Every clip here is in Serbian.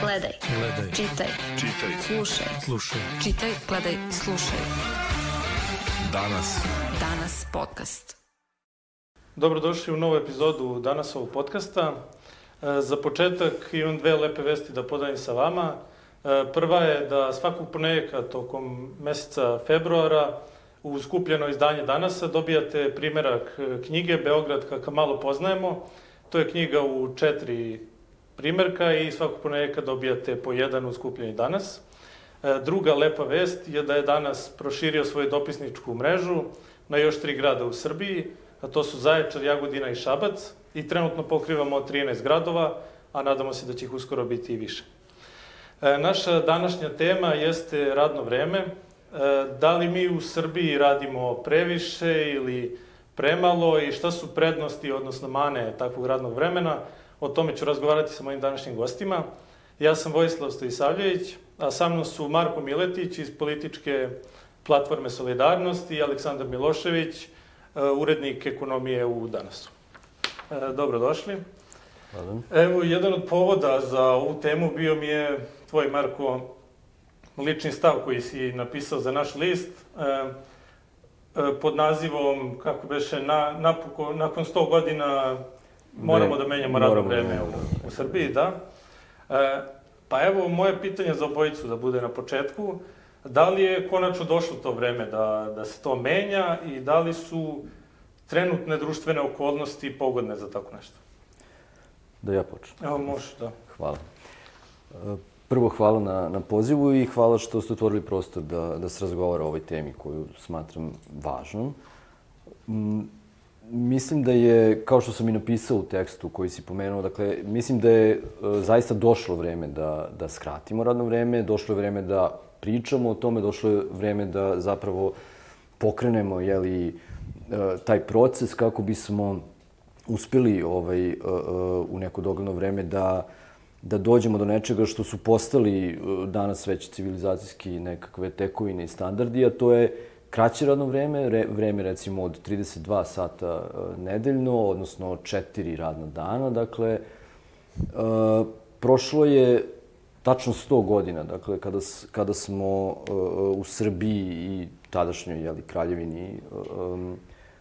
Gledaj. Gledaj. Čitaj. Čitaj. Slušaj. Slušaj. Čitaj, gledaj, slušaj. Danas. Danas podcast. Dobrodošli u novu epizodu danas ovog podcasta. E, Za početak imam dve lepe vesti da podajem sa vama. E, Prva je da svakog ponedjeljka tokom meseca februara u skupljeno izdanje Danasa dobijate primerak e, knjige Beograd kakav malo poznajemo. To je knjiga u četiri primerka i svakog ponedjeljka dobijate po jedan u skupljeni Danas. E, Druga lepa vest je da je danas proširio svoju dopisničku mrežu na još tri grada u Srbiji, a to su Zaječar, Jagodina i Šabac i trenutno pokrivamo 13 gradova, a nadamo se da će ih uskoro biti i više. E, Naša današnja tema jeste radno vreme. E, Da li mi u Srbiji radimo previše ili premalo i šta su prednosti, odnosno mane takvog radnog vremena, o tome ću razgovarati sa mojim današnjim gostima. Ja sam Vojislav Stojisavljević, a sa mnom su Marko Miletić iz političke platforme Solidarnost i Aleksandar Milošević, e, urednik ekonomije u Danasu. E, Dobrodošli. Hvala. Evo, jedan od povoda za ovu temu bio mi je tvoj, Marko, lični stav koji si napisao za naš list e, pod nazivom, kako beše, na, napuko, nakon 100 godina moramo da menjamo radno da vreme u, u Srbiji, da. E, pa evo, moje pitanje za obojicu da bude na početku. Da li je konačno došlo to vreme da, da se to menja i da li su trenutne društvene okolnosti pogodne za tako nešto? Da ja počnem. Evo, možeš, da. Hvala. E, Prvo, hvala na, na pozivu i hvala što ste otvorili prostor da, da se razgovara o ovoj temi koju smatram važnom. Mislim da je, kao što sam i napisao u tekstu koji si pomenuo, dakle, mislim da je e, zaista došlo vreme da, da skratimo radno vreme, došlo je vreme da pričamo o tome, došlo je vreme da zapravo pokrenemo jeli, e, taj proces kako bismo uspeli ovaj, e, e, u neko dogledno vreme da, da dođemo do nečega što su postali e, danas već civilizacijski nekakve tekovine i standardi, a to je kraće radno vreme, re, vreme recimo od 32 sata e, nedeljno, odnosno 4 radna dana. Dakle, e, prošlo je tačno 100 godina, dakle, kada, kada smo e, u Srbiji i tadašnjoj jeli, kraljevini, e,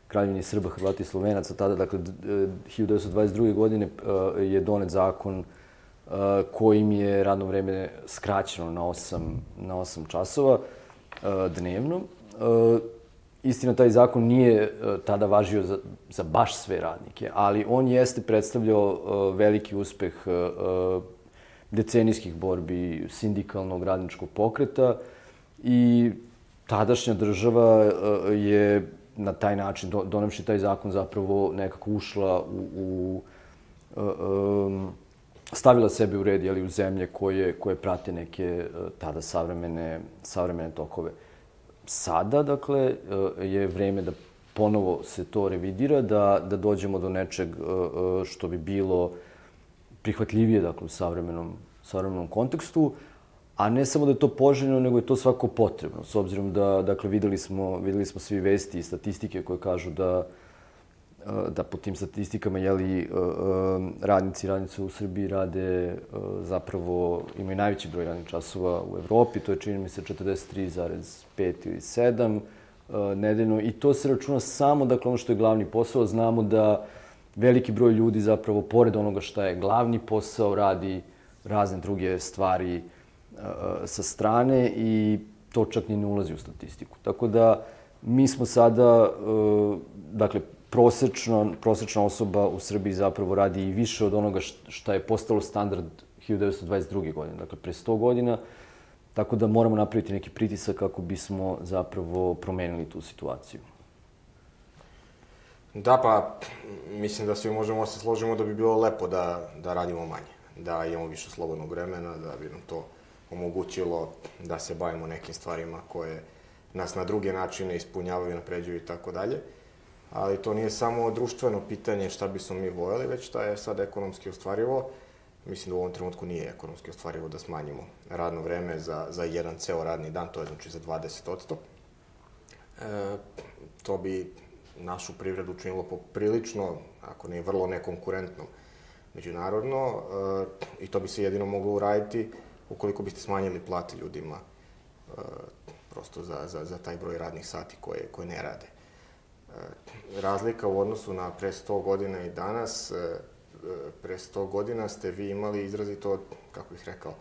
kraljevini Srba, Hrvata i Slovenaca, tada, dakle, d- e, 1922. godine e, je donet zakon e, kojim je radno vreme skraćeno na 8, na 8 časova dnevno. E, Istina, taj zakon nije e, tada važio za, za baš sve radnike, ali on jeste predstavljao e, veliki uspeh decenijskih borbi sindikalnog radničkog pokreta i tadašnja država je na taj način, do- donemši taj zakon, zapravo nekako ušla u, u stavila sebe u red jeli, u zemlje koje, koje prate neke tada savremene, savremene tokove. Sada, dakle, e, je vreme da ponovo se to revidira, da, da dođemo do nečeg e, e, što bi bilo prihvatljivije dakle, u savremenom, savremenom kontekstu, a ne samo da je to poželjno, nego je to svako potrebno. S obzirom da, dakle, videli smo, videli smo svi vesti i statistike koje kažu da da po tim statistikama jeli, radnici i radnice u Srbiji rade zapravo, imaju najveći broj radnih časova u Evropi, to je čini mi se 43,5 ili 7 e, nedeljno i to se računa samo, dakle ono što je glavni posao, znamo da veliki broj ljudi zapravo, pored onoga što je glavni posao, radi razne druge stvari sa strane i to čak ni ne ulazi u statistiku. Tako da mi smo sada, dakle, prosečna, prosečna osoba u Srbiji zapravo radi i više od onoga šta je postalo standard 1922. godine, dakle pre 100 godina, tako da moramo napraviti neki pritisak kako bismo zapravo promenili tu situaciju. Da, pa mislim da svi možemo da se složimo da bi bilo lepo da, da radimo manje, da imamo više slobodnog vremena, da bi nam to omogućilo da se bavimo nekim stvarima koje nas na druge načine ispunjavaju, napređuju i tako dalje. Ali to nije samo društveno pitanje šta bismo mi voljeli, već šta je sad ekonomski ostvarivo. Mislim da u ovom trenutku nije ekonomski ostvarivo da smanjimo radno vreme za, za jedan ceo radni dan, to je znači za 20%. E, to bi našu privredu učinilo poprilično, ako ne vrlo nekonkurentnom međunarodno uh, i to bi se jedino moglo uraditi ukoliko biste smanjili plate ljudima uh, prosto za, za, za taj broj radnih sati koje, koje ne rade. Razlika u odnosu na pre 100 godina i danas, uh, pre 100 godina ste vi imali izrazito, kako bih rekao,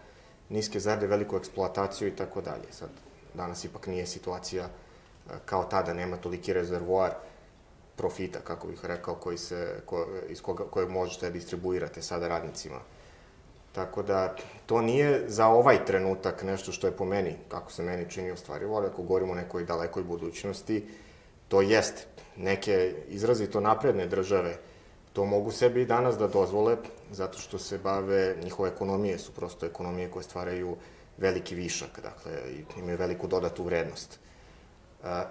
niske zarade, veliku eksploataciju i tako dalje. Sad, danas ipak nije situacija kao tada, nema toliki rezervoar profita, kako bih rekao, koji se, ko, iz koga, kojeg možete da distribuirate sada radnicima. Tako da, to nije za ovaj trenutak nešto što je po meni, kako se meni čini ostvarivo, ali ako govorimo o nekoj dalekoj budućnosti, to jeste. Neke izrazito napredne države to mogu sebi i danas da dozvole, zato što se bave, njihove ekonomije su prosto ekonomije koje stvaraju veliki višak, dakle, imaju veliku dodatu vrednost.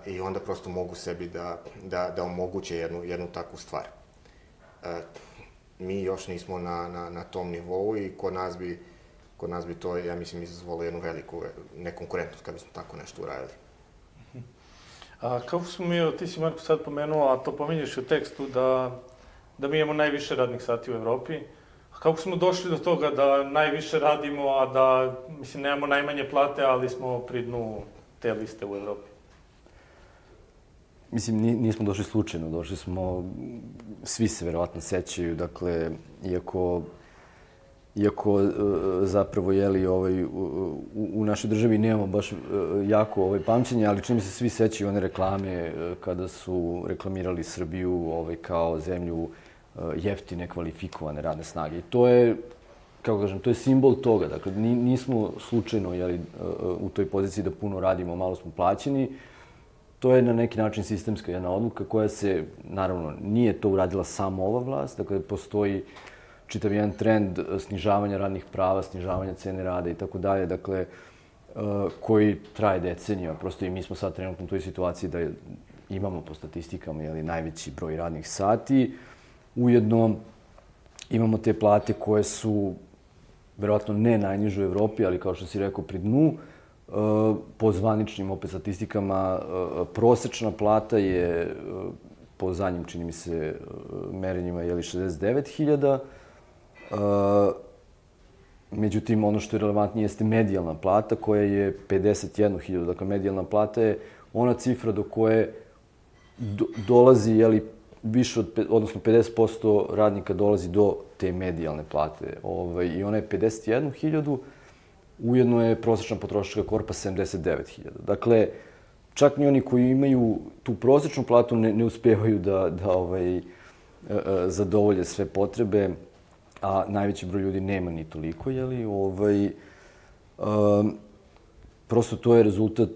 I onda prosto mogu sebi da, da, da omoguće jednu, jednu takvu stvar. Mi još nismo na, na, na tom nivou i kod nas bi, kod nas bi to, ja mislim, izazvalo jednu veliku nekonkurentnost kad bismo tako nešto uradili. A kako smo mi, ti si Marko sad pomenuo, a to pominješ u tekstu, da, da mi imamo najviše radnih sati u Evropi. A kako smo došli do toga da najviše radimo, a da, mislim, nemamo najmanje plate, ali smo pri dnu te liste u Evropi? Mislim, nismo došli slučajno, došli smo, svi se verovatno sećaju, dakle, iako iako uh, zapravo jeli ovaj u, u našoj državi nemamo baš uh, jako ovaj pamćenje, ali čini se svi sećaju one reklame uh, kada su reklamirali Srbiju ovaj kao zemlju jeftine kvalifikovane radne snage. I to je kako kažem, to je simbol toga. Dakle, nismo slučajno jeli, u toj poziciji da puno radimo, malo smo plaćeni. To je na neki način sistemska jedna odluka koja se, naravno, nije to uradila samo ova vlast. Dakle, postoji čitav jedan trend snižavanja radnih prava, snižavanja cene rada i tako dalje. Dakle, koji traje decenijama. Prosto i mi smo sad trenutno u toj situaciji da imamo po statistikama jeli, najveći broj radnih sati. Ujedno imamo te plate koje su verovatno ne najniže u Evropi, ali kao što si rekao, pri dnu. Po zvaničnim opet statistikama, prosečna plata je po zadnjim, čini mi se, merenjima, jeli 69.000. Međutim, ono što je relevantnije jeste medijalna plata koja je 51.000. Dakle, medijalna plata je ona cifra do koje do, dolazi, jeli, više od, odnosno 50% radnika dolazi do te medijalne plate. Ovaj, I ona je 51.000, ujedno je prosječna potrošačka korpa 79.000. Dakle, čak ni oni koji imaju tu prosječnu platu ne, ne uspevaju da, da ovaj, e, e, zadovolje sve potrebe, a najveći broj ljudi nema ni toliko, jeli, ovaj, um, prosto to je rezultat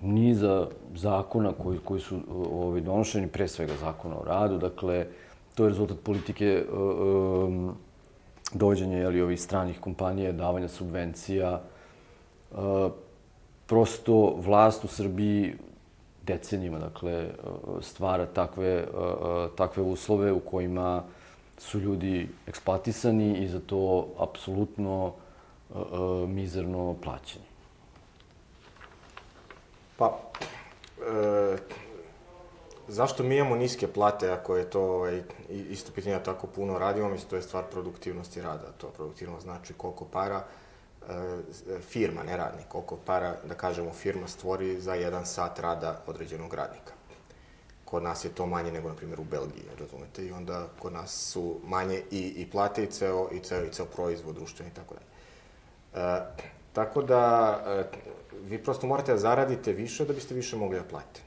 niza zakona koji, koji su ovaj, donošeni, pre svega zakona o radu, dakle, to je rezultat politike um, dođenja jeli, ovih stranih kompanija, davanja subvencija. Uh, prosto vlast u Srbiji decenijima dakle, stvara takve, uh, takve uslove u kojima su ljudi eksploatisani i za to apsolutno uh, mizerno plaćeni. Pa, e, zašto mi imamo niske plate ako je to ovaj, isto pitanje tako puno radimo? Mislim, to je stvar produktivnosti rada. To produktivnost znači koliko para e, firma, ne radnik, koliko para, da kažemo, firma stvori za jedan sat rada određenog radnika. Kod nas je to manje nego, na primjer, u Belgiji, razumete? I onda kod nas su manje i, i plate i ceo, i ceo, i ceo proizvod društveni i tako dalje. E, tako da, e, vi prosto morate da zaradite više da biste više mogli da platite.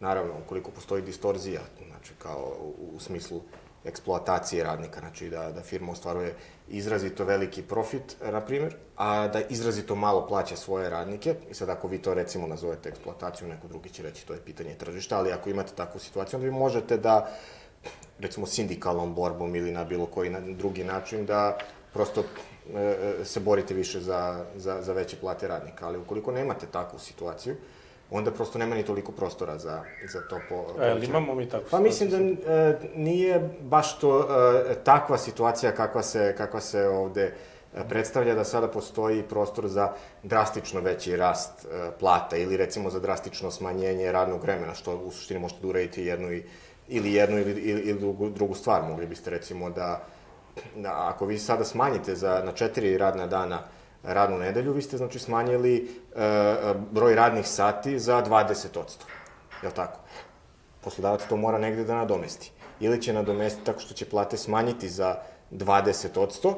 Naravno, ukoliko postoji distorzija, znači kao u, u smislu eksploatacije radnika, znači da, da firma ostvaruje izrazito veliki profit, na primjer, a da izrazito malo plaća svoje radnike, i sad ako vi to recimo nazovete eksploataciju, neko drugi će reći to je pitanje tržišta, ali ako imate takvu situaciju, onda vi možete da, recimo sindikalnom borbom ili na bilo koji na, drugi način, da prosto e, e, se borite više za, za, za veće plate radnika. Ali ukoliko nemate takvu situaciju, onda prosto nema ni toliko prostora za, za to po... E, ali imamo mi tako Pa mislim da e, nije baš to e, takva situacija kakva se, kakva se ovde predstavlja da sada postoji prostor za drastično veći rast e, plata ili recimo za drastično smanjenje radnog vremena, što u suštini možete da uradite jednu i, ili jednu ili, ili, ili drugu, drugu stvar. Mogli biste recimo da da, ako vi sada smanjite za, na četiri radna dana radnu nedelju, vi ste znači smanjili e, broj radnih sati za 20%. Je li tako? Poslodavac to mora negde da nadomesti. Ili će nadomestiti tako što će plate smanjiti za 20%,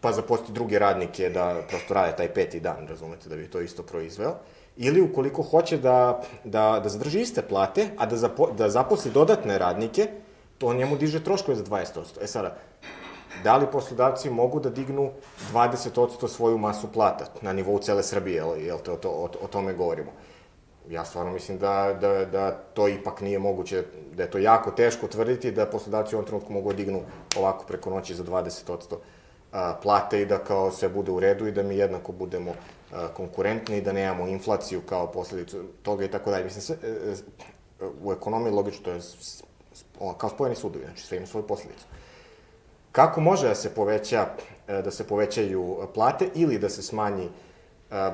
pa zaposliti druge radnike da prosto rade taj peti dan, razumete, da bi to isto proizveo. Ili ukoliko hoće da, da, da zadrži iste plate, a da, zapo, da zaposli dodatne radnike, to njemu diže troškove za 20%. E sada, da li poslodavci mogu da dignu 20% svoju masu plata na nivou cele Srbije, jel, jel to, to, o, o tome govorimo? Ja stvarno mislim da, da, da to ipak nije moguće, da je to jako teško tvrditi da poslodavci u ovom trenutku mogu da dignu ovako preko noći za 20% plate i da kao sve bude u redu i da mi jednako budemo konkurentni i da nemamo inflaciju kao posledicu toga i tako dalje. Mislim, sve, e, e, u ekonomiji logično to je kao spojeni sudovi, znači sve ima svoju posledicu. Kako može da se poveća, e, da se povećaju plate ili da se smanji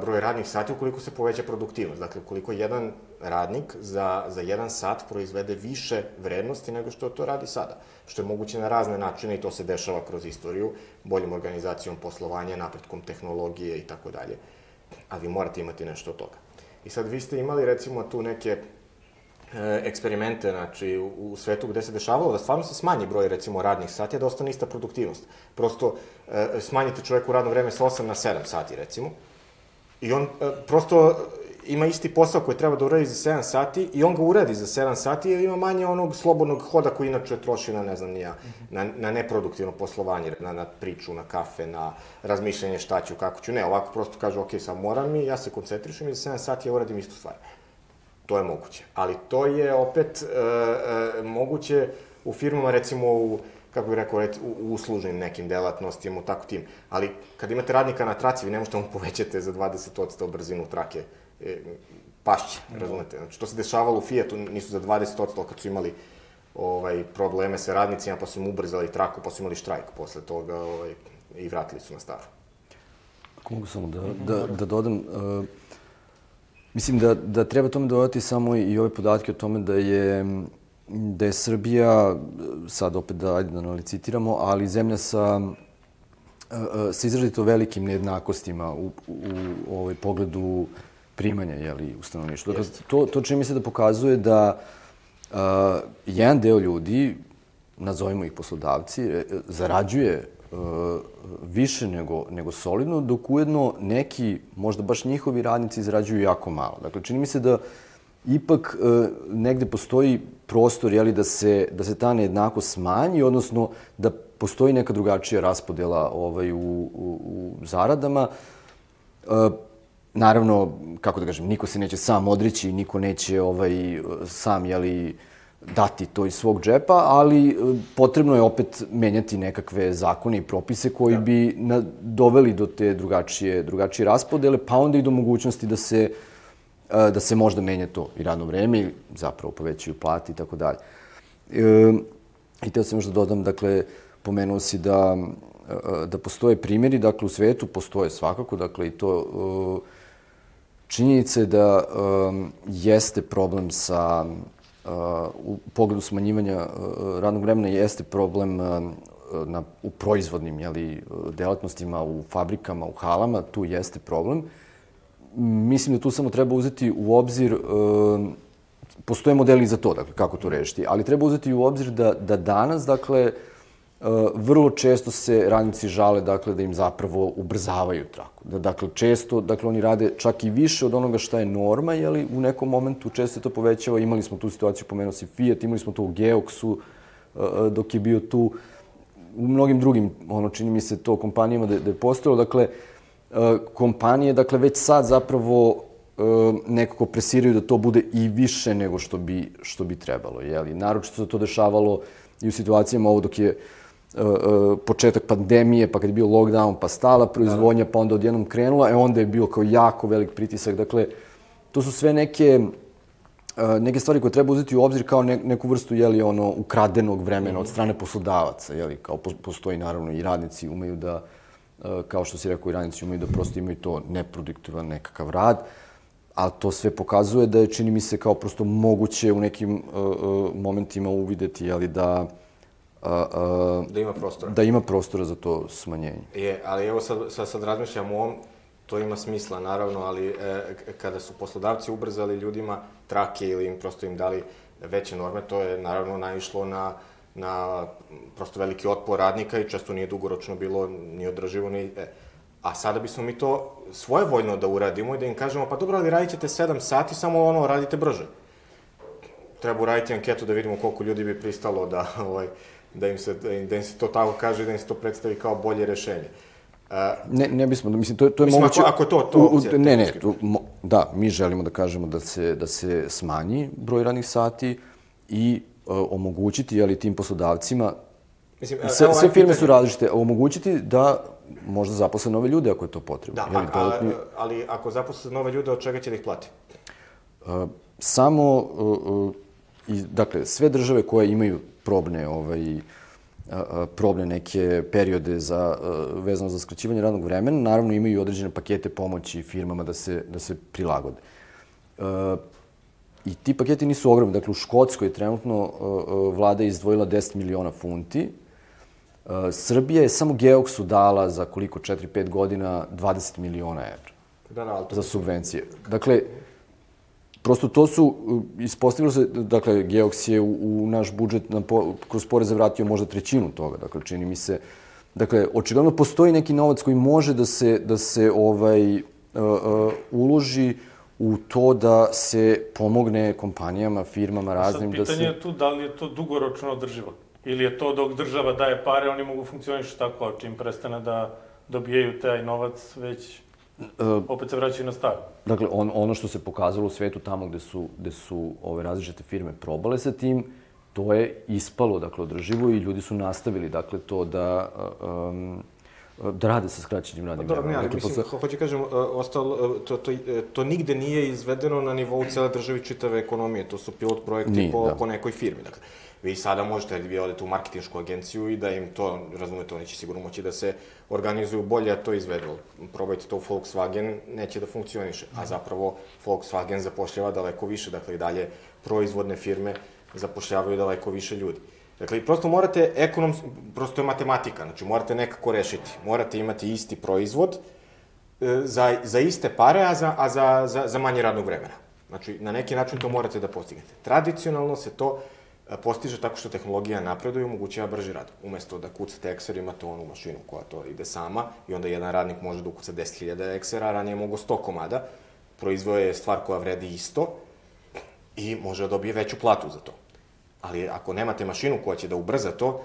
broj radnih sati ukoliko se poveća produktivnost. Dakle, ukoliko jedan radnik za, za jedan sat proizvede više vrednosti nego što to radi sada. Što je moguće na razne načine i to se dešava kroz istoriju, boljom organizacijom poslovanja, napretkom tehnologije i tako dalje. Ali morate imati nešto od toga. I sad vi ste imali recimo tu neke e, eksperimente, znači u, svetu gde se dešavalo da stvarno se smanji broj recimo radnih sati, a da ostane ista produktivnost. Prosto e, smanjite čoveku radno vreme sa 8 na 7 sati recimo, I on e, prosto ima isti posao koji treba da uradi za 7 sati i on ga uradi za 7 sati jer ima manje onog slobodnog hoda koji inače troši na, ne znam, nija, na, na neproduktivno poslovanje, na, na priču, na kafe, na razmišljanje šta ću, kako ću. Ne, ovako prosto kaže, ok, sad moram mi, ja se koncentrišem i za 7 sati ja uradim istu stvar. To je moguće. Ali to je opet e, e, moguće u firmama, recimo u kako bih rekao, u uslužnim nekim delatnostima, u tako tim. Ali kad imate radnika na traci, vi ne možete mu povećate za 20% brzinu trake. E, pašće, mm. razumete? Znači, to se dešavalo u Fiatu, nisu za 20%, kad su imali ovaj, probleme sa radnicima, pa su im ubrzali traku, pa su imali štrajk posle toga ovaj, i vratili su na staru. Ako mogu samo da, da, da dodam, uh, mislim da, da treba tome dodati samo i ove podatke o tome da je da je Srbija, sad opet da, ajde da analicitiramo, ali zemlja sa, e, e, sa izrazito velikim nejednakostima u, u, u ovaj pogledu primanja jeli, u stanovništvu. Dakle, to, to čini mi se da pokazuje da uh, jedan deo ljudi, nazovimo ih poslodavci, zarađuje uh, više nego, nego solidno, dok ujedno neki, možda baš njihovi radnici, zarađuju jako malo. Dakle, čini mi se da ipak uh, negde postoji prostor jeli, da, se, da se ta nejednako smanji, odnosno da postoji neka drugačija raspodela ovaj, u, u, u zaradama. E, naravno, kako da kažem, niko se neće sam odrići, niko neće ovaj, sam jeli, dati to iz svog džepa, ali e, potrebno je opet menjati nekakve zakone i propise koji da. bi na, doveli do te drugačije, drugačije raspodele, pa onda i do mogućnosti da se da se možda menja to i radno vreme i zapravo povećaju plati i tako dalje. E, I teo sam još da dodam, dakle, pomenuo si da, da postoje primjeri, dakle, u svetu postoje svakako, dakle, i to činjenice da jeste problem sa, u pogledu smanjivanja radnog vremena, jeste problem na, u proizvodnim jeli, delatnostima, u fabrikama, u halama, tu jeste problem. Mislim da tu samo treba uzeti u obzir, postoje modeli za to, dakle, kako to rešiti, ali treba uzeti u obzir da, da danas, dakle, vrlo često se radnici žale, dakle, da im zapravo ubrzavaju traku. Da, dakle, često, dakle, oni rade čak i više od onoga šta je norma, jeli, u nekom momentu često se to povećava. Imali smo tu situaciju, pomenuo si Fiat, imali smo to u Geoxu, e, dok je bio tu u mnogim drugim, ono, čini mi se to kompanijama da, da je postojalo. Dakle, kompanije, dakle, već sad zapravo nekako presiraju da to bude i više nego što bi, što bi trebalo. Jeli? Naročito se to dešavalo i u situacijama ovo dok je uh, početak pandemije, pa kad je bio lockdown, pa stala proizvodnja, pa onda odjednom krenula, e onda je bio kao jako velik pritisak. Dakle, to su sve neke uh, neke stvari koje treba uzeti u obzir kao ne, neku vrstu jeli, ono, ukradenog vremena od strane poslodavaca. Jeli, kao postoji naravno i radnici umeju da E, kao što si rekao, i radnici umeju da prosto imaju to neproduktivan nekakav rad, a to sve pokazuje da je, čini mi se, kao prosto moguće u nekim uh, uh, momentima uvideti, jeli, da a, a, Da ima prostora. da ima prostora za to smanjenje. Je, ali evo sad, sad, sad razmišljam o ovom, to ima smisla naravno, ali e, kada su poslodavci ubrzali ljudima trake ili im prosto im dali veće norme, to je naravno naišlo na, na prosto veliki otpor radnika i često nije dugoročno bilo ni održivo ni... E, a sada bismo mi to svojevoljno da uradimo i da im kažemo, pa dobro, ali radit ćete 7 sati, samo ono, radite brže. Treba uraditi anketu da vidimo koliko ljudi bi pristalo da, ovaj, da, im se, da, im, da im se to tako kaže da im se to predstavi kao bolje rešenje. E, Ne, ne bismo, mislim, to, je- to je Mislim, moguće... ako- ako to- to u- u- opcija, Ne, ne, tu, mo, da, mi želimo da kažemo da se, da se smanji broj radnih sati i e, omogućiti, ali tim poslodavcima, Mislim, sve, sve firme pitanje. su različite, omogućiti da možda zaposle nove ljude ako je to potrebno. Da, Jeli, a, dodatni- ali ako zaposle nove ljude, od čega će da ih plati? samo uh, uh, i dakle sve države koje imaju probne ovaj probne neke periode za vezano za skraćivanje radnog vremena naravno imaju određene pakete pomoći firmama da se da se prilagode. I ti paketi nisu ogromni. Dakle, u Škotskoj trenutno uh, uh, vlada je izdvojila 10 miliona funti. Srbija je samo Geoksu dala za koliko 4-5 godina 20 miliona evra Da, da, za subvencije. Dakle, prosto to su, uh, ispostavilo se, dakle, Geoks je u, u naš budžet na po, kroz poreze vratio možda trećinu toga, dakle, čini mi se, dakle, očigledno postoji neki novac koji može da se, da se ovaj, uh, uh, uloži u to da se pomogne kompanijama, firmama raznim da pitanje se... je tu da li je to dugoročno održivo. Ili je to dok država daje pare, oni mogu funkcionišati tako, a čim prestane da dobijaju taj novac, već opet se vraćaju na staro. Dakle, on, ono što se pokazalo u svetu tamo gde su, gde su ove različite firme probale sa tim, to je ispalo, dakle, održivo i ljudi su nastavili, dakle, to da, um, da rade sa skraćenim radnim Pa Dobro, ne, ali Dakle, mislim, posle- ho- hoću kažem, uh, ostalo, uh, to, to, uh, to nigde nije izvedeno na nivou cele države i čitave ekonomije. To su pilot projekti Nije, po, da. po nekoj firmi. Dakle, vi sada možete, vi odete u marketinšku agenciju i da im to, razumete, oni će sigurno moći da se organizuju bolje, a to izvedu. Probajte to u Volkswagen, neće da funkcioniše. A zapravo Volkswagen zapošljava daleko više, dakle i dalje proizvodne firme zapošljavaju daleko više ljudi. Dakle, prosto morate ekonom, prosto je matematika, znači morate nekako rešiti. Morate imati isti proizvod e, za, za iste pare, a, za, a za, za, za manje radnog vremena. Znači, na neki način to morate da postignete. Tradicionalno se to postiže tako što tehnologija napreduje i omogućava brži rad. Umesto da kucate Excel, imate onu mašinu koja to ide sama i onda jedan radnik može da ukuca 10.000 Excela, ranije je mogo 100 komada, proizvoje je stvar koja vredi isto i može da dobije veću platu za to. Ali ako nemate mašinu koja će da ubrza to,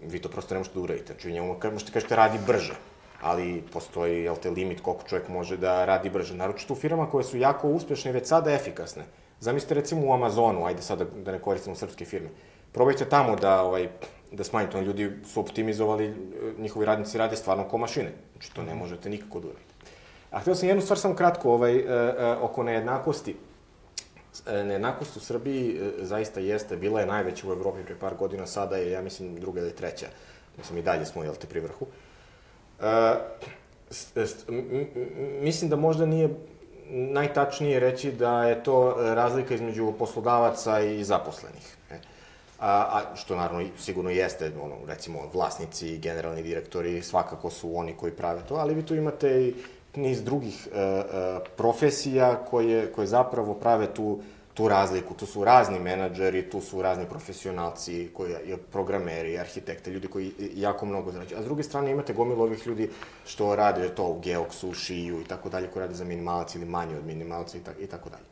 vi to prosto ne možete da uradite. Znači, njemu možete kažete radi brže, ali postoji, jel te, limit koliko čovjek može da radi brže. Naročito u firmama koje su jako uspešne i već sada efikasne. Zamislite recimo u Amazonu, ajde sad da, da ne koristimo srpske firme. Probajte tamo da, ovaj, da smanjite, oni ljudi su optimizovali, eh, njihovi radnici rade stvarno ko mašine. Znači, to ne možete nikako da uradite. A htio sam jednu stvar samo kratko ovaj, e, e, oko nejednakosti. E, Nejednakost u Srbiji zaista jeste, bila je najveća u Evropi pre par godina, sada je, ja mislim, druga ili treća. Mislim, i dalje smo, jel te, pri vrhu. M- mislim da možda nije najtačnije reći da je to e, razlika između poslodavaca i zaposlenih. E. A, a što naravno sigurno jeste, ono, recimo, vlasnici, generalni direktori, svakako su oni koji prave to, ali vi tu imate i niz drugih e, e, profesija koje, koje zapravo prave tu, tu razliku. Tu su razni menadžeri, tu su razni profesionalci, koji, programeri, arhitekte, ljudi koji jako mnogo zarađuju. A s druge strane imate gomilu ovih ljudi što rade to u Geoksu, Šiju i tako dalje, koji rade za minimalac ili manje od minimalca i, ta, i tako dalje.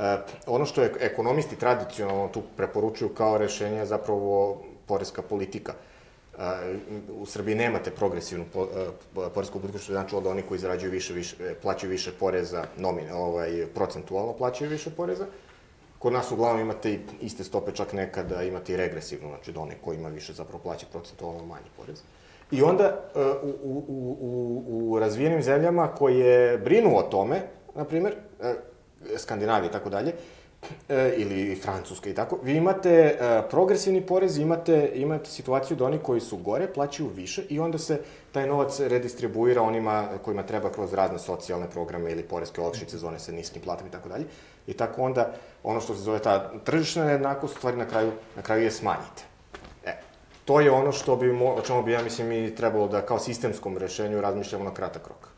E, ono što je ekonomisti tradicionalno tu preporučuju kao rešenje je zapravo poreska politika. E, u Srbiji nemate progresivnu e, poresku politiku, što je značilo da oni koji zarađuju više, više plaćaju više poreza, nomin, ovaj, procentualno plaćaju više poreza. Kod nas uglavnom imate i iste stope, čak nekada imate i regresivno, znači da onaj ko ima više zapravo plaća procentualno manji porez. I onda e, u, u, u, u, razvijenim zemljama koje brinu o tome, na primer, e, Skandinavije i tako dalje, e, ili Francuska i tako, vi imate progresivni porez, imate, imate situaciju da oni koji su gore plaćaju više i onda se taj novac redistribuira onima kojima treba kroz razne socijalne programe ili poreske olakšice za one sa niskim platama i tako dalje. I tako onda ono što se zove ta tržišna nejednakost, stvari na kraju, na kraju je smanjite. E, to je ono što bi, o čemu bi, ja mislim, mi trebalo da kao sistemskom rešenju razmišljamo na kratak rok.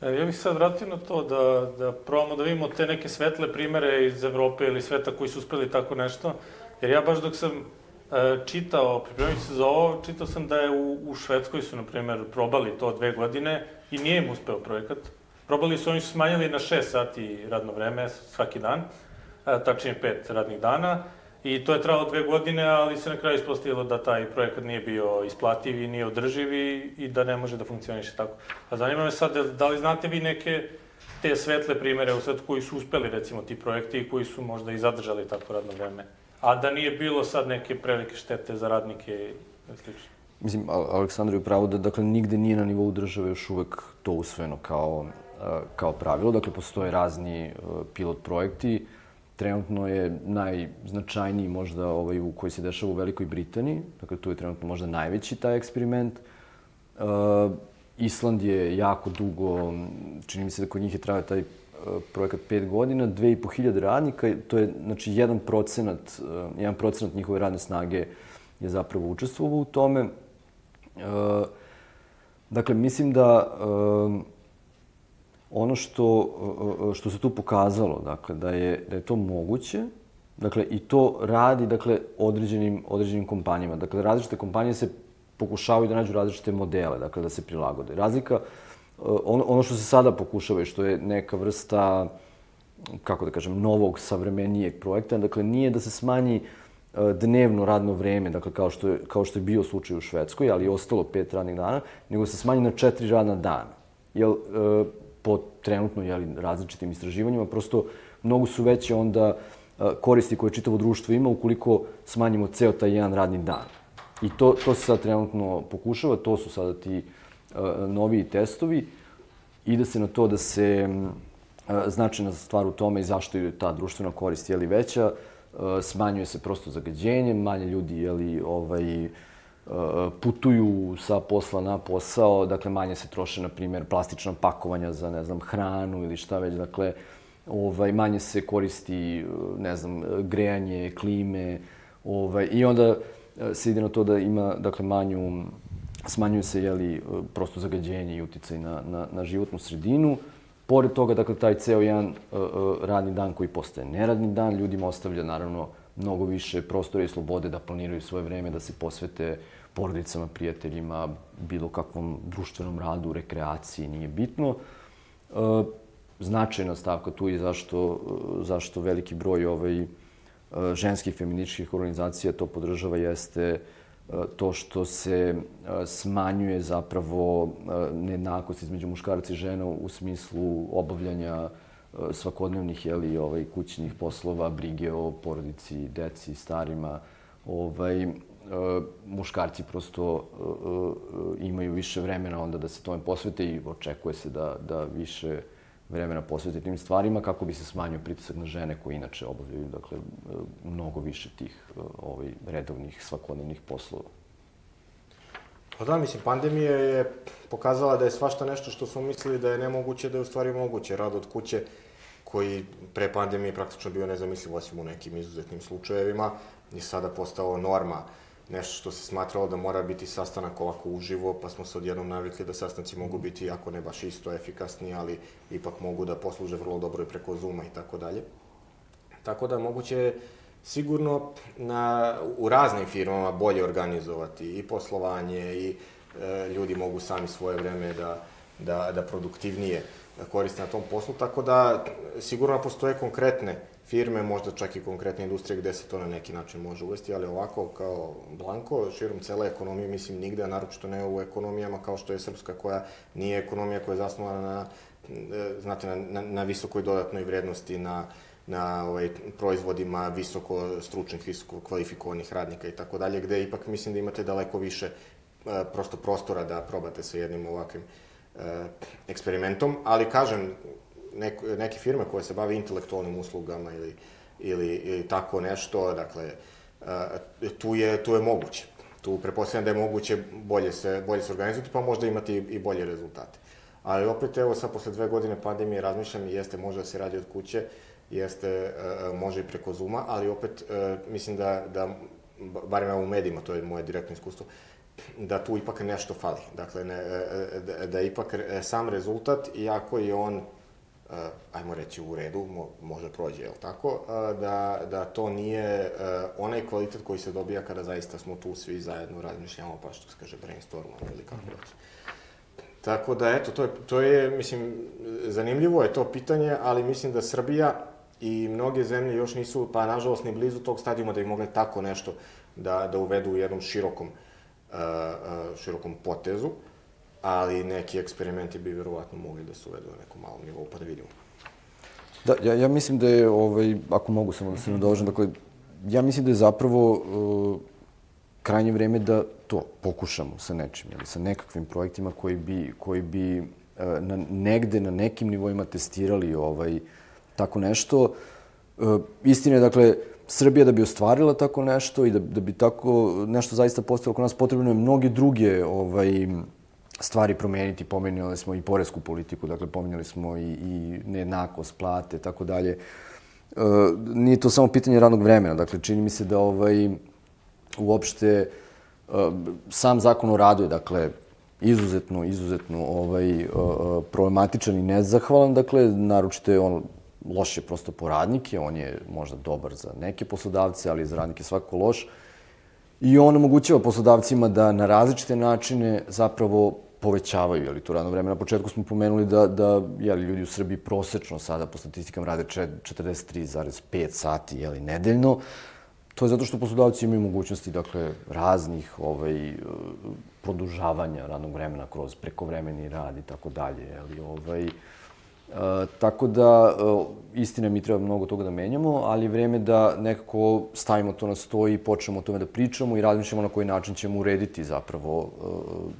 E, Ja bih sad vratio na to da, da probamo da vidimo te neke svetle primere iz Evrope ili sveta koji su uspeli tako nešto. Jer ja baš dok sam čitao, pripremajući se za ovo, čitao sam da je u, u Švedskoj su, na primer, probali to dve godine i nije im uspeo projekat. Probali su, oni su smanjili na 6 sati radno vreme svaki dan, e, tačnije 5 radnih dana, I to je trajalo dve godine, ali se na kraju ispostavilo da taj projekat nije bio isplativ i nije održiv i, i da ne može da funkcioniše tako. A zanima me sad, da li znate vi neke te svetle primere u svetu koji su uspeli, recimo, ti projekti i koji su možda i zadržali tako radno vreme? A da nije bilo sad neke prevelike štete za radnike i slično. Mislim, Al- Aleksandar je upravo da dakle, nigde nije na nivou države još uvek to usvojeno kao, kao pravilo. Dakle, postoje razni pilot projekti. Trenutno je najznačajniji možda ovaj u koji se dešava u Velikoj Britaniji. Dakle, tu je trenutno možda najveći taj eksperiment. Island je jako dugo, čini mi se da kod njih je trajao taj projekat pet godina, 2500 radnika, to je znači jedan procenat, uh, jedan procenat njihove radne snage je zapravo učestvovao u tome. Uh, dakle, mislim da ono što, što se tu pokazalo, dakle, da je, da je to moguće, dakle, i to radi, dakle, određenim, određenim kompanijama. Dakle, različite kompanije se pokušavaju da nađu različite modele, dakle, da se prilagode. Razlika, uh, ono, ono što se sada pokušava i što je neka vrsta, kako da kažem, novog, savremenijeg projekta, dakle, nije da se smanji uh, dnevno radno vreme, dakle, kao što je, kao što je bio slučaj u Švedskoj, ali je ostalo pet radnih dana, nego se smanji na četiri radna dana. Jel, uh, po trenutno jeli, različitim istraživanjima, prosto mnogo su veće onda koristi koje čitavo društvo ima ukoliko smanjimo ceo taj jedan radni dan. I to, to se sad trenutno pokušava, to su sada ti uh, noviji testovi. Ide se na to da se uh, značajna stvar u tome i zašto je ta društvena korist jeli, veća, uh, smanjuje se prosto zagađenje, manje ljudi jeli, ovaj, putuju sa posla na posao, dakle manje se troše, na primjer, plastična pakovanja za, ne znam, hranu ili šta već, dakle, ovaj, manje se koristi, ne znam, grejanje, klime, ovaj, i onda se ide na to da ima, dakle, manju, smanjuje se, jeli, prosto zagađenje i uticaj na, na, na životnu sredinu. Pored toga, dakle, taj ceo jedan uh, radni dan koji postaje neradni dan, ljudima ostavlja, naravno, mnogo više prostora i slobode da planiraju svoje vreme, da se posvete porodicama, prijateljima, bilo kakvom društvenom radu, rekreaciji, nije bitno. E, značajna stavka tu je zašto, zašto veliki broj ovaj, ženskih feminističkih organizacija to podržava jeste to što se smanjuje zapravo nejednakost između muškaraca i žena u smislu obavljanja svakodnevnih jeli, ovaj, kućnih poslova, brige o porodici, deci, starima. Ovaj, muškarci prosto imaju više vremena onda da se tome posvete i očekuje se da, da više vremena posvete tim stvarima kako bi se smanjio pritisak na žene koje inače obavljaju dakle, mnogo više tih ovaj, redovnih svakodnevnih poslova. Pa da, mislim, pandemija je pokazala da je svašta nešto što smo mislili da je nemoguće, da je u stvari moguće. Rad od kuće koji pre pandemije praktično bio nezamisliv, osim u nekim izuzetnim slučajevima, je sada postao norma. Nešto što se smatralo da mora biti sastanak ovako uživo, pa smo se odjednom navikli da sastanci mogu biti, ako ne baš isto efikasni, ali ipak mogu da posluže vrlo dobro i preko Zuma i tako dalje. Tako da moguće sigurno na, u raznim firmama bolje organizovati i poslovanje i e, ljudi mogu sami svoje vreme da, da, da produktivnije koriste na tom poslu, tako da sigurno postoje konkretne firme, možda čak i konkretne industrije gde se to na neki način može uvesti, ali ovako kao blanko, širom cele ekonomije, mislim nigde, a naročito ne u ekonomijama kao što je srpska, koja nije ekonomija koja je zasnovana na, znate, na, na, na visokoj dodatnoj vrednosti, na, na ovaj, proizvodima visoko stručnih, visoko kvalifikovanih radnika i tako dalje, gde ipak mislim da imate daleko više e, prosto prostora da probate sa jednim ovakvim e, eksperimentom, ali kažem, nek, neke firme koje se bave intelektualnim uslugama ili, ili, ili tako nešto, dakle, e, tu je, tu je moguće. Tu prepostavljam da je moguće bolje se, bolje se organizovati, pa možda imati i, bolje rezultate. Ali opet, evo sad posle dve godine pandemije razmišljam, jeste može da se radi od kuće, jeste, može i preko Zuma, ali opet mislim da, da ba- barem evo u medijima, to je moje direktno iskustvo, da tu ipak nešto fali. Dakle, ne, e, e, da, da ipak sam rezultat, iako je on, e, ajmo reći, u redu, mo, može prođe, jel tako, e, da, da to nije e, onaj kvalitet koji se dobija kada zaista smo tu svi zajedno razmišljamo, pa što se kaže brainstormamo ili kako već. Tako da, eto, to je, to je, mislim, zanimljivo je to pitanje, ali mislim da Srbija i mnoge zemlje još nisu, pa nažalost, ni blizu tog stadijuma da bi mogle tako nešto da, da uvedu u jednom širokom, uh, uh, širokom potezu, ali neki eksperimenti bi verovatno mogli da se uvedu na nekom malom nivou, pa da vidimo. Da, ja, ja mislim da je, ovaj, ako mogu samo da se nadovežem, dakle, ja mislim da je zapravo uh, krajnje vreme da to pokušamo sa nečim, ili sa nekakvim projektima koji bi, koji bi uh, na, negde, na nekim nivoima testirali ovaj, tako nešto. Uh, istina je, dakle, Srbija da bi ostvarila tako nešto i da, da bi tako nešto zaista postalo kod nas, potrebno je mnoge druge ovaj, stvari promeniti. Pomenuli smo i poresku politiku, dakle pomenuli smo i, i nejednakost, plate, tako dalje. E, nije to samo pitanje radnog vremena, dakle čini mi se da ovaj, uopšte e, sam zakon o radu je, dakle, izuzetno, izuzetno ovaj, e, e, problematičan i nezahvalan, dakle, naročito je on loš je prosto po radnike, on je možda dobar za neke poslodavce, ali za radnike svako loš. I on omogućava poslodavcima da na različite načine zapravo povećavaju jeli, to radno vreme. Na početku smo pomenuli da, da jeli, ljudi u Srbiji prosečno sada po statistikama rade 43,5 sati jeli, nedeljno. To je zato što poslodavci imaju mogućnosti dakle, raznih ovaj, produžavanja radnog vremena kroz prekovremeni rad i tako dalje. Jeli, ovaj, E, tako da, e, istina mi treba mnogo toga da menjamo, ali je vreme da nekako stavimo to na sto i počnemo o tome da pričamo i razmišljamo na koji način ćemo urediti zapravo e,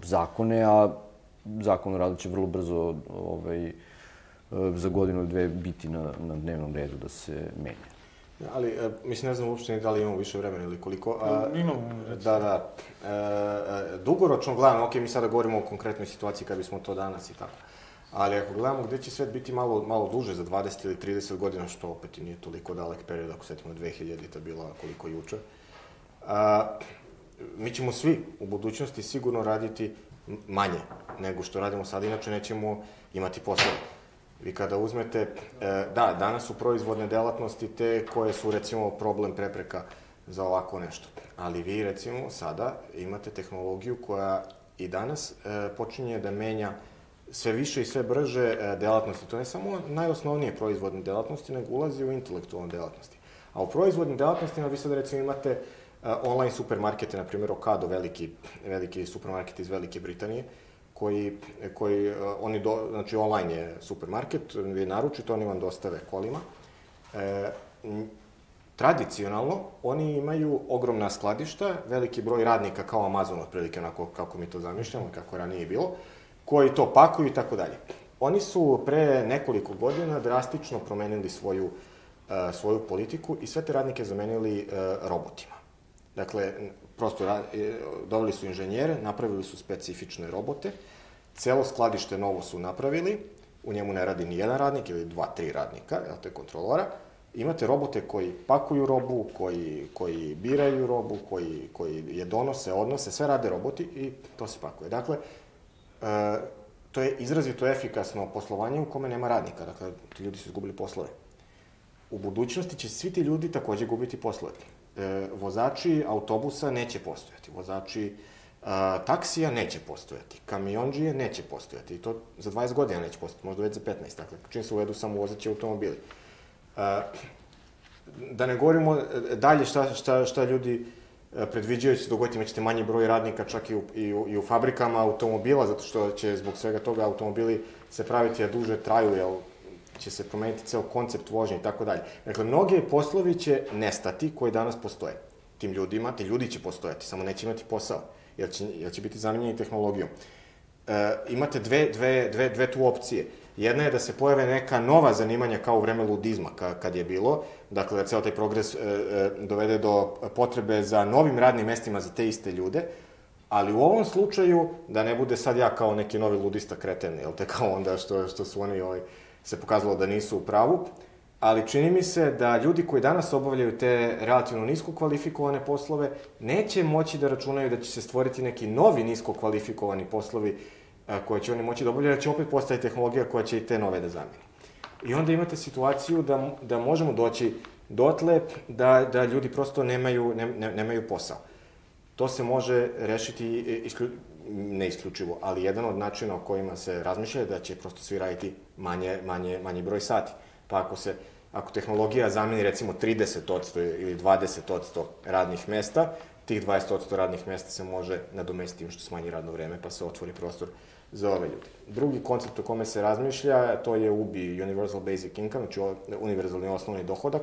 zakone, a zakon o radu će vrlo brzo ovaj, e, za godinu ili dve biti na, na dnevnom redu da se menja. Ali, e, mislim, ne znam uopšte ni da li imamo više vremena ili koliko. A, Imamo, recimo. Da, da. E, e, dugoročno gledano, ok, mi sada govorimo o konkretnoj situaciji kad bismo to danas i tako. Ali ako gledamo gde će svet biti malo, malo duže, za 20 ili 30 godina, što opet i nije toliko dalek period, ako setimo 2000-ta bila koliko juče, a, mi ćemo svi u budućnosti sigurno raditi manje nego što radimo sad, inače nećemo imati poslove. Vi kada uzmete, e, da, danas su proizvodne delatnosti te koje su recimo problem prepreka za ovako nešto. Ali vi recimo sada imate tehnologiju koja i danas e, počinje da menja sve više i sve brže e, delatnosti. To ne samo najosnovnije proizvodne delatnosti, nego ulazi u intelektualne delatnosti. A u proizvodnim delatnostima vi sad recimo imate e, online supermarkete, na primjer Ocado, veliki, veliki supermarket iz Velike Britanije, koji, koji e, oni, do, znači online je supermarket, vi naručite, oni vam dostave kolima. E, tradicionalno, oni imaju ogromna skladišta, veliki broj radnika kao Amazon, otprilike onako kako mi to zamišljamo, kako je ranije bilo, koji to pakuju i tako dalje. Oni su pre nekoliko godina drastično promenili svoju, uh, svoju politiku i sve te radnike zamenili uh, robotima. Dakle, prosto e, doveli su inženjere, napravili su specifične robote, celo skladište novo su napravili, u njemu ne radi ni jedan radnik ili dva, tri radnika, jel te kontrolora, imate robote koji pakuju robu, koji, koji biraju robu, koji, koji je donose, odnose, sve rade roboti i to se pakuje. Dakle, e, to je izrazito efikasno poslovanje u kome nema radnika, dakle, ti ljudi su izgubili poslove. U budućnosti će svi ti ljudi takođe gubiti poslove. E, vozači autobusa neće postojati, vozači a, taksija neće postojati, kamionđije neće postojati i to za 20 godina neće postojati, možda već za 15, dakle, čim se uvedu samo vozaći automobili. A, da ne govorimo dalje šta, šta, šta ljudi e, predviđaju da se dogoditi, imaćete manji broj radnika čak i u, i u, i u fabrikama automobila, zato što će zbog svega toga automobili se praviti da duže traju, jer će se promeniti ceo koncept vožnje i tako dalje. Dakle, mnoge poslovi će nestati koji danas postoje. Tim ljudima, ti ljudi će postojati, samo neće imati posao, jer će, jer će biti zamenjeni tehnologijom. E, imate dve, dve, dve, dve tu opcije. Jedna je da se pojave neka nova zanimanja kao u vreme ludizma, ka, kad je bilo, dakle da ceo taj progres e, e, dovede do potrebe za novim radnim mestima za te iste ljude, ali u ovom slučaju da ne bude sad ja kao neki novi ludista kreten, jel te kao onda što, što su oni ovaj, se pokazalo da nisu u pravu, ali čini mi se da ljudi koji danas obavljaju te relativno nisko kvalifikovane poslove neće moći da računaju da će se stvoriti neki novi nisko kvalifikovani poslovi koje će oni moći da obavljaju, će opet postati tehnologija koja će i te nove da zameni. I onda imate situaciju da, da možemo doći dotle da, da ljudi prosto nemaju, ne, ne, nemaju posao. To se može rešiti isklju, ne isključivo, ali jedan od načina o kojima se razmišlja je da će prosto svi raditi manje, manje, manje broj sati. Pa ako se ako tehnologija zameni recimo 30% ili 20% radnih mesta, tih 20% radnih mesta se može nadomestiti što smanji radno vreme, pa se otvori prostor za ove ljudi. Drugi koncept o kome se razmišlja, to je UBI, Universal Basic Income, znači univerzalni osnovni dohodak.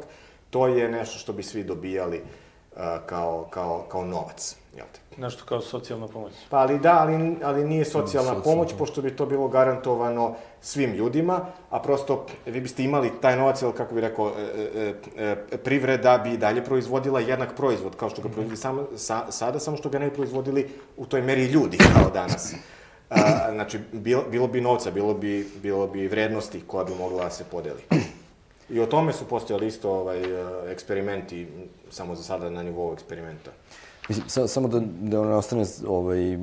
To je nešto što bi svi dobijali uh, kao, kao, kao novac. Jel te? Nešto kao socijalna pomoć. Pa ali da, ali, ali nije socijalna Socijalna. pomoć, pošto bi to bilo garantovano svim ljudima, a prosto vi biste imali taj novac, ili kako bi rekao, e, e, e, privreda bi dalje proizvodila jednak proizvod, kao što ga proizvodi samo, sa, sada, samo što ga ne proizvodili u toj meri ljudi kao danas. A, znači, bilo, bilo bi novca, bilo bi, bilo bi vrednosti koja bi mogla da se podeli. I o tome su postojali isto ovaj, eksperimenti, samo za sada na nivou eksperimenta. Mislim, sa, samo da, da ne ostane, ovaj,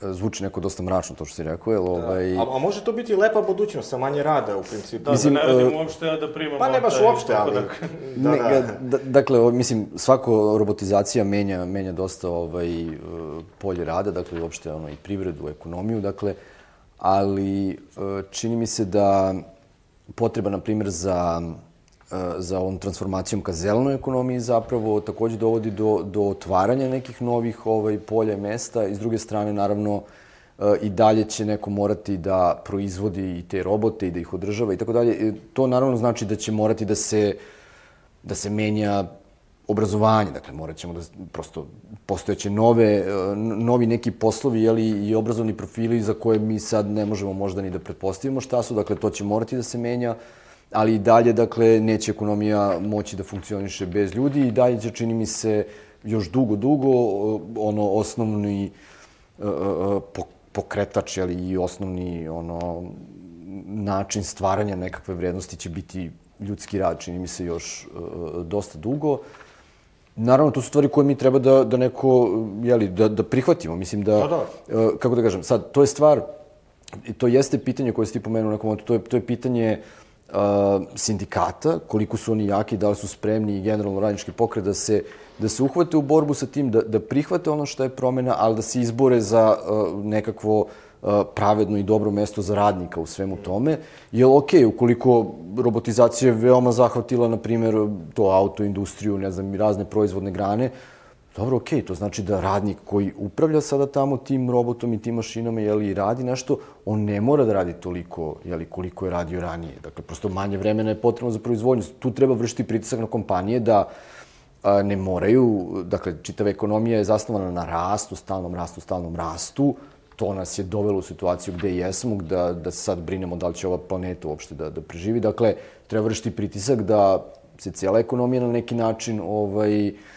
zvuči neko dosta mračno to što si rekao, jel, ovaj... A, a može to biti lepa budućnost, sa manje rada u principu. Da, Mislim, da ne e, uopšte, a da primam... Pa ne baš uopšte, ali... dohodak. Da, Ne, da. da, dakle, mislim, svako robotizacija menja, menja dosta ovaj, e, polje rada, dakle, uopšte ono, i privredu, ekonomiju, dakle, ali e, čini mi se da potreba, na primjer, za, za ovom transformacijom ka zelenoj ekonomiji zapravo takođe dovodi do, do otvaranja nekih novih ovaj, polja i mesta. I s druge strane, naravno, i dalje će neko morati da proizvodi i te robote i da ih održava i tako dalje. E, To naravno znači da će morati da se da se menja obrazovanje, dakle morat ćemo da prosto postojeće nove, e, novi neki poslovi jeli, i obrazovni profili za koje mi sad ne možemo možda ni da pretpostavimo šta su, dakle to će morati da se menja, ali i dalje, dakle, neće ekonomija moći da funkcioniše bez ljudi i dalje će, čini mi se, još dugo, dugo, ono, osnovni e, e, po- pokretač, jeli, i osnovni, ono, način stvaranja nekakve vrednosti će biti ljudski rad, čini mi se još e, dosta dugo. Naravno, to su stvari koje mi treba da, da neko, jeli, da, da prihvatimo. Mislim da, Da, da. kako da kažem, sad, to je stvar, to jeste pitanje koje si ti pomenuo u nekom momentu, to je, to je pitanje uh, sindikata, koliko su oni jaki, da li su spremni i generalno radnički pokret da se, da se uhvate u borbu sa tim, da, da prihvate ono što je promena, ali da se izbore za uh, nekakvo uh, pravedno i dobro mesto za radnika u svemu tome. Jer, ok, ukoliko robotizacija je veoma zahvatila, na primjer, to autoindustriju, ne znam, razne proizvodne grane, Dobro, okej, to znači da radnik koji upravlja sada tamo tim robotom i tim mašinama, jeli, radi nešto, on ne mora da radi toliko, jeli, koliko je radio ranije. Dakle, prosto manje vremena je potrebno za proizvodnju. Tu treba vršiti pritisak na kompanije da a, ne moraju, dakle, čitava ekonomija je zasnovana na rastu, stalnom rastu, stalnom rastu. To nas je dovelo u situaciju gde jesmo, da, da sad brinemo da li će ova planeta uopšte da, da preživi. Dakle, treba vršiti pritisak da se cijela ekonomija na neki način ovaj, a,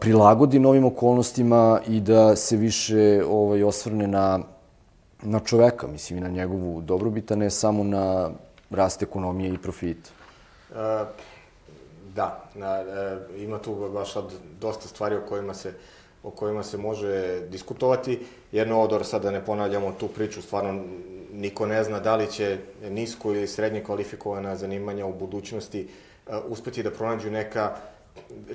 prilagodi novim okolnostima i da se više ovaj, osvrne na, na čoveka, mislim, i na njegovu dobrobit, a ne samo na rast ekonomije i profita. E, da, na, e, ima tu baš sad dosta stvari o kojima se o kojima se može diskutovati. Jedno odor, sad da ne ponavljamo tu priču, stvarno niko ne zna da li će nisko ili srednje kvalifikovana zanimanja u budućnosti e, uspeti da pronađu neka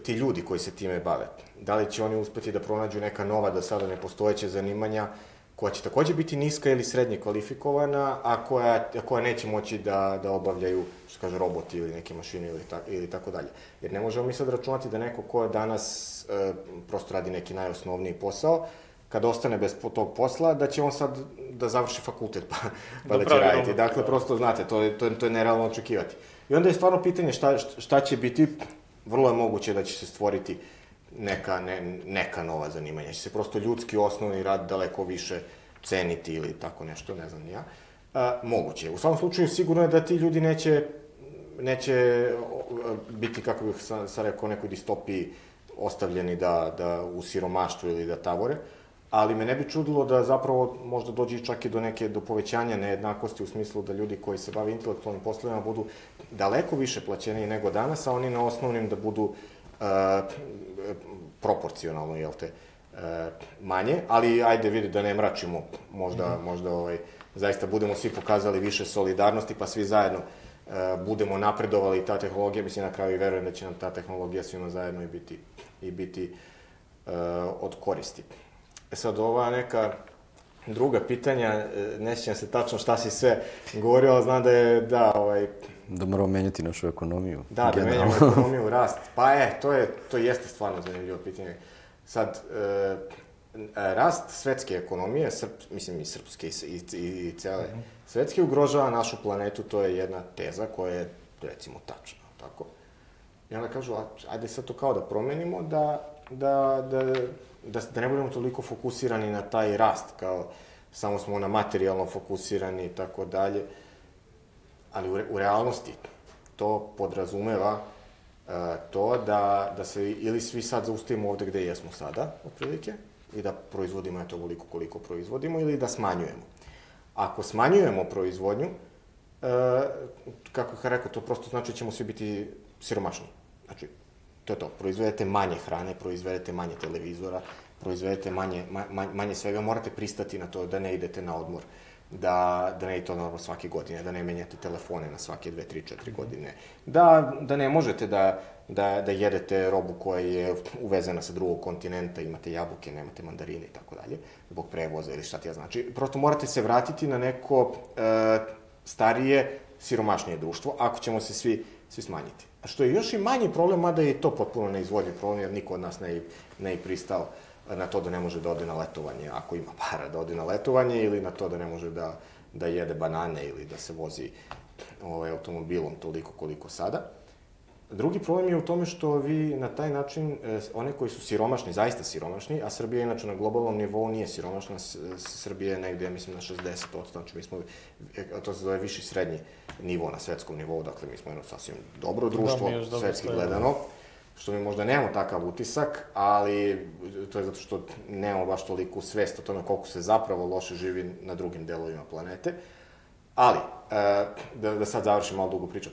ti ljudi koji se time bave. Da li će oni uspeti da pronađu neka nova, da sada ne postojeće zanimanja koja će takođe biti niska ili srednje kvalifikovana, a koja, a koja neće moći da, da obavljaju, što kaže, roboti ili neke mašine ili, ta, ili tako dalje. Jer ne možemo mi sad računati da neko ko danas e, prosto radi neki najosnovniji posao, kad ostane bez tog posla, da će on sad da završi fakultet pa, pa Da da, će raditi. Dakle, prosto, znate, to je, to je, to je nerealno očekivati. I onda je stvarno pitanje šta, šta će biti, vrlo je moguće da će se stvoriti neka, ne, neka nova zanimanja. Će se prosto ljudski osnovni rad daleko više ceniti ili tako nešto, ne znam ja. A, moguće. U svakom slučaju sigurno je da ti ljudi neće, neće biti, kako bih sad, sad rekao, nekoj distopiji ostavljeni da, da u siromaštvu ili da tavore, ali me ne bi čudilo da zapravo možda dođe čak i do neke, do povećanja nejednakosti u smislu da ljudi koji se bave intelektualnim poslovima budu daleko više plaćeni nego danas, a oni na osnovnim da budu uh, proporcionalno, jel te, uh, manje, ali ajde vidi da ne mračimo, možda, mm -hmm. možda ovaj, zaista budemo svi pokazali više solidarnosti, pa svi zajedno uh, budemo napredovali ta tehnologija, mislim na kraju i verujem da će nam ta tehnologija svima zajedno i biti, i biti uh, od koristi. E sad, ova neka druga pitanja, e, ne sjećam se tačno šta si sve govorio, ali znam da je, da, ovaj... Da moramo menjati našu ekonomiju. Da, generalno. da menjamo ekonomiju, rast. Pa e, to je, to jeste stvarno zanimljivo pitanje. Sad, e, rast svetske ekonomije, srp, mislim i srpske i, i, i cele mm -hmm. svetske, ugrožava našu planetu, to je jedna teza koja je, recimo, tačna, tako? I onda kažu, ajde sad to kao da promenimo, da, da, da da, da ne budemo toliko fokusirani na taj rast, kao samo smo na materijalno fokusirani i tako dalje, ali u, re, u realnosti to podrazumeva uh, to da, da se ili svi sad zaustavimo ovde gde jesmo sada, otprilike, i da proizvodimo eto koliko koliko proizvodimo, ili da smanjujemo. Ako smanjujemo proizvodnju, uh, kako je rekao, to prosto znači da ćemo svi biti siromašni. Znači, to je to, proizvedete manje hrane, proizvedete manje televizora, proizvedete manje, manje, manje svega, morate pristati na to da ne idete na odmor, da, da ne idete odmor svake godine, da ne menjate telefone na svake dve, tri, četiri mhm. godine, da, da ne možete da, da, da jedete robu koja je uvezena sa drugog kontinenta, imate jabuke, nemate mandarine i tako dalje, zbog prevoza ili šta ti ja znači. Prosto morate se vratiti na neko e, starije, siromašnije društvo, ako ćemo se svi, svi smanjiti. Što je još i manji problem, mada je to potpuno neizvodljiv problem, jer niko od nas ne, ne pristao na to da ne može da ode na letovanje, ako ima para da ode na letovanje, ili na to da ne može da, da jede banane ili da se vozi ovaj, automobilom toliko koliko sada. Drugi problem je u tome što vi na taj način, e, one koji su siromašni, zaista siromašni, a Srbija inače na globalnom nivou nije siromašna, Srbija je negde, ja mislim, na 60%, znači mi smo, e, to se zove viši srednji nivo na svetskom nivou, dakle mi smo jedno sasvim dobro da, društvo, da, svetski gledano, što mi možda nemamo takav utisak, ali to je zato što nemamo baš toliko svest o tome koliko se zapravo loše živi na drugim delovima planete. Ali, e, da, da sad završim malo dugu priču,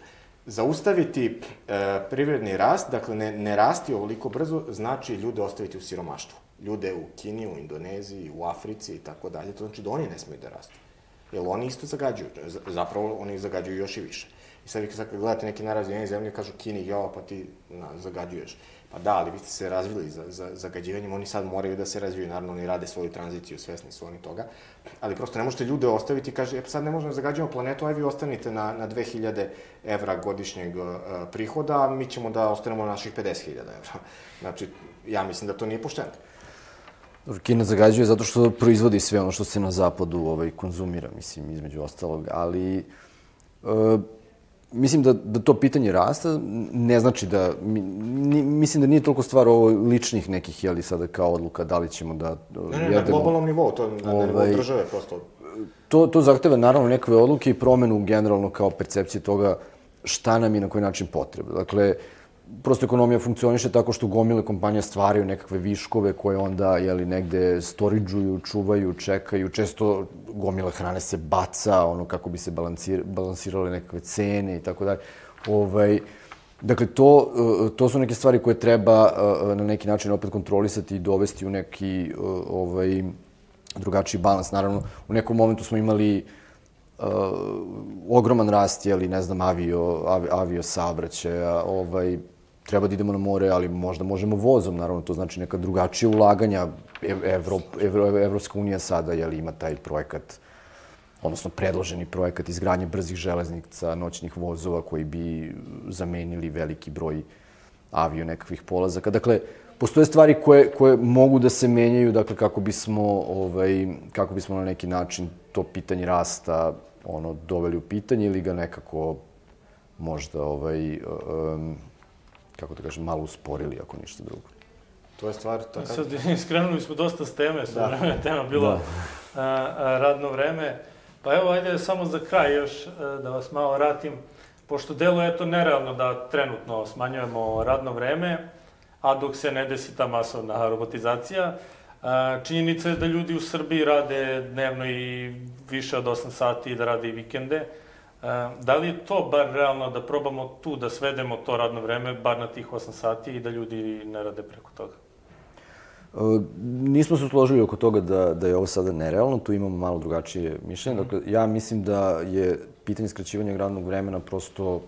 zaustaviti e, privredni rast, dakle ne, ne rasti ovoliko brzo, znači ljude ostaviti u siromaštvu. Ljude u Kini, u Indoneziji, u Africi i tako dalje, to znači da oni ne smeju da rastu. Jer oni isto zagađuju, zapravo oni zagađuju još i više. I sad vi kad gledate neke najrazvijenije zemlje, kažu Kini, jo, pa ti na, zagađuješ. Pa da, ali vi ste se razvili za, za zagađivanjem, oni sad moraju da se razviju, naravno oni rade svoju tranziciju, svesni su oni toga, ali prosto ne možete ljude ostaviti i kaže, e, pa sad ne možemo da zagađujemo planetu, aj vi ostanite na, na 2000 evra godišnjeg uh, prihoda, a mi ćemo da ostanemo na naših 50.000 evra. Znači, ja mislim da to nije pošteno. Kina zagađuje zato što proizvodi sve ono što se na zapadu ovaj, konzumira, mislim, između ostalog, ali... Uh, mislim da, da to pitanje rasta ne znači da, mi, mislim da nije toliko stvar ovo ličnih nekih, jeli sada kao odluka, da li ćemo da ne, ne, jedemo. na globalnom nivou, to na ovaj, nivou države prosto. To, to zahteva naravno nekakve odluke i promenu generalno kao percepcije toga šta nam je na koji način potreba. Dakle, uh, prosto ekonomija funkcioniše tako što gomile kompanija stvaraju nekakve viškove koje onda jeli, negde storidžuju, čuvaju, čekaju. Često gomile hrane se baca, ono kako bi se balansir, balansirale nekakve cene i tako dalje. Ovaj, dakle, to, eh, to su neke stvari koje treba eh, na neki način opet kontrolisati i dovesti u neki eh, ovaj, drugačiji balans. Naravno, u nekom momentu smo imali uh, ogroman rast, jeli, ne znam, avio, avio, avio saobraćaja, ovaj, treba da idemo na more, ali možda možemo vozom, naravno, to znači neka drugačija ulaganja. Evro, Evro, Evropska unija sada, jel, ima taj projekat, odnosno predloženi projekat izgradnje brzih železnica, noćnih vozova koji bi zamenili veliki broj avio nekakvih polazaka. Dakle, postoje stvari koje, koje mogu da se menjaju, dakle, kako bismo, ovaj, kako bismo na neki način to pitanje rasta ono, doveli u pitanje ili ga nekako možda ovaj, um, kako da kažem, malo usporili, ako ništa drugo. To je stvar... Taka... Sad, skrenuli smo dosta s teme, sa da. vreme tema bilo da. a, a, radno vreme. Pa evo, ajde samo za kraj još a, da vas malo vratim, pošto delo je to nerealno da trenutno smanjujemo radno vreme, a dok se ne desi ta masovna robotizacija, A, činjenica je da ljudi u Srbiji rade dnevno i više od 8 sati i da rade i vikende. A, da li je to bar realno da probamo tu da svedemo to radno vreme, bar na tih 8 sati i da ljudi ne rade preko toga? E, nismo se složili oko toga da, da je ovo sada nerealno, tu imamo malo drugačije mišljenje. Dakle, ja mislim da je pitanje skraćivanja radnog vremena prosto,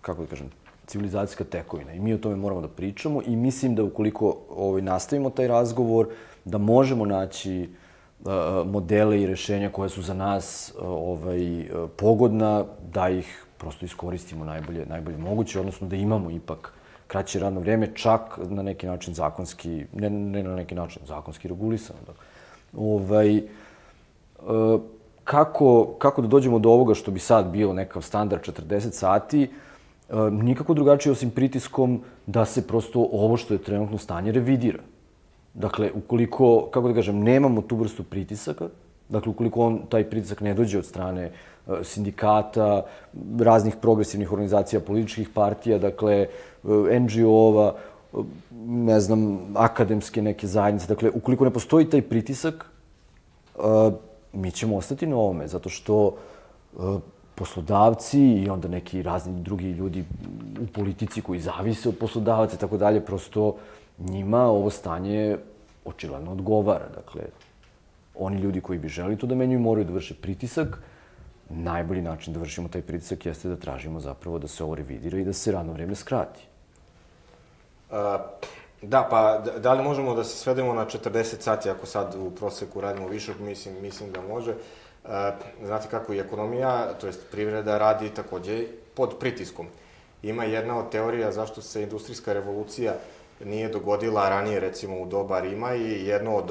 kako da kažem, civilizacijska tekovina i mi o tome moramo da pričamo i mislim da ukoliko ovaj, nastavimo taj razgovor, da možemo naći uh, modele i rešenja koje su za nas ovaj, pogodna, da ih prosto iskoristimo najbolje, najbolje moguće, odnosno da imamo ipak kraće radno vreme, čak na neki način zakonski, ne, ne na neki način, zakonski regulisano. Da. Ovaj, kako, kako da dođemo do ovoga što bi sad bio nekav standard 40 sati, nikako drugačije osim pritiskom da se prosto ovo što je trenutno stanje revidira. Dakle, ukoliko, kako da kažem, nemamo tu vrstu pritisaka, dakle, ukoliko on, taj pritisak ne dođe od strane E, sindikata, raznih progresivnih organizacija, političkih partija, dakle, e, NGO-ova, e, ne znam, akademske neke zajednice. Dakle, ukoliko ne postoji taj pritisak, mi ćemo ostati na ovome, zato što poslodavci i onda neki razni drugi ljudi u politici koji zavise od poslodavaca i tako dalje, prosto njima ovo stanje očigledno odgovara. Dakle, oni ljudi koji bi želi to da menjuju moraju da vrše pritisak, najbolji način da vršimo taj pritisak jeste da tražimo zapravo da se ovo revidira i da se radno vreme skrati. A, da, pa da li možemo da se svedemo na 40 sati ako sad u proseku radimo više, mislim, mislim da može. A, znate kako i ekonomija, to jest privreda radi takođe pod pritiskom. Ima jedna od teorija zašto se industrijska revolucija nije dogodila ranije, recimo u doba Rima i jedno od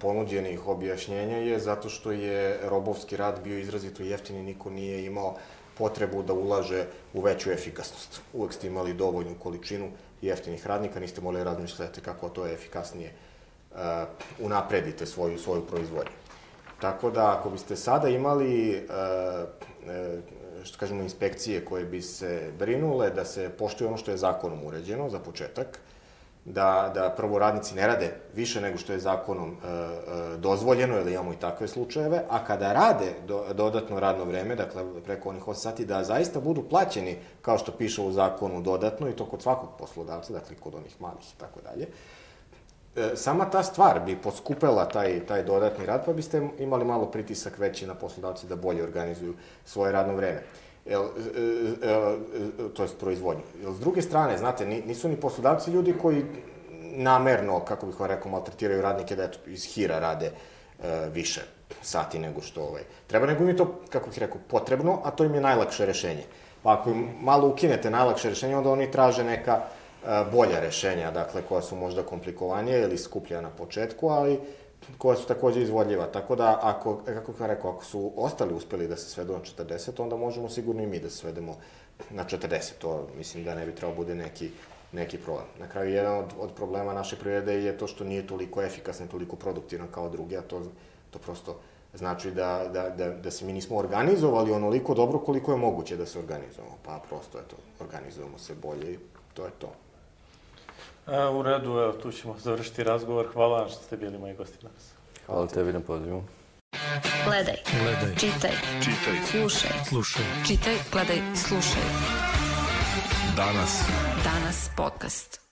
ponuđenih objašnjenja je zato što je robovski rad bio izrazito jeftin i niko nije imao potrebu da ulaže u veću efikasnost. Uvek ste imali dovoljnu količinu jeftinih radnika, niste mogli razmišljati kako to je efikasnije uh, unapredite svoju, svoju proizvodnju. Tako da, ako biste sada imali, uh, što kažemo, inspekcije koje bi se brinule da se poštuje ono što je zakonom uređeno, za početak, da, da prvo radnici ne rade više nego što je zakonom e, e, dozvoljeno, ili imamo i takve slučajeve, a kada rade do, dodatno radno vreme, dakle preko onih 8 sati, da zaista budu plaćeni kao što piše u zakonu dodatno i to kod svakog poslodavca, dakle kod onih malih i tako dalje. E, sama ta stvar bi poskupela taj, taj dodatni rad, pa biste imali malo pritisak veći na poslodavce da bolje organizuju svoje radno vreme. Jel, e, e, e, to je proizvodnju. Jel, s druge strane, znate, nisu ni poslodavci ljudi koji namerno, kako bih vam rekao, maltretiraju radnike da eto, iz hira rade e, više sati nego što ovaj. Treba nego im je to, kako bih rekao, potrebno, a to im je najlakše rešenje. Pa ako im malo ukinete najlakše rešenje, onda oni traže neka e, bolja rešenja, dakle, koja su možda komplikovanije ili skuplja na početku, ali koja su takođe izvodljiva. Tako da, ako, kako sam rekao, ako su ostali uspeli da se svedu na 40, onda možemo sigurno i mi da se svedemo na 40. To mislim da ne bi trebao bude neki, neki problem. Na kraju, jedan od, od problema naše privrede je to što nije toliko efikasna, toliko produktivna kao drugi, a to, to prosto znači da, da, da, da se mi nismo organizovali onoliko dobro koliko je moguće da se organizujemo. Pa prosto, eto, organizujemo se bolje i to je to. A, u redu, evo, tu ćemo završiti razgovor. Hvala vam što ste bili moji gosti danas. Hvala tebi na pozivu. Gledaj. Gledaj. Čitaj. Čitaj. Slušaj. Slušaj. Čitaj, gledaj, slušaj. Danas. Danas podcast.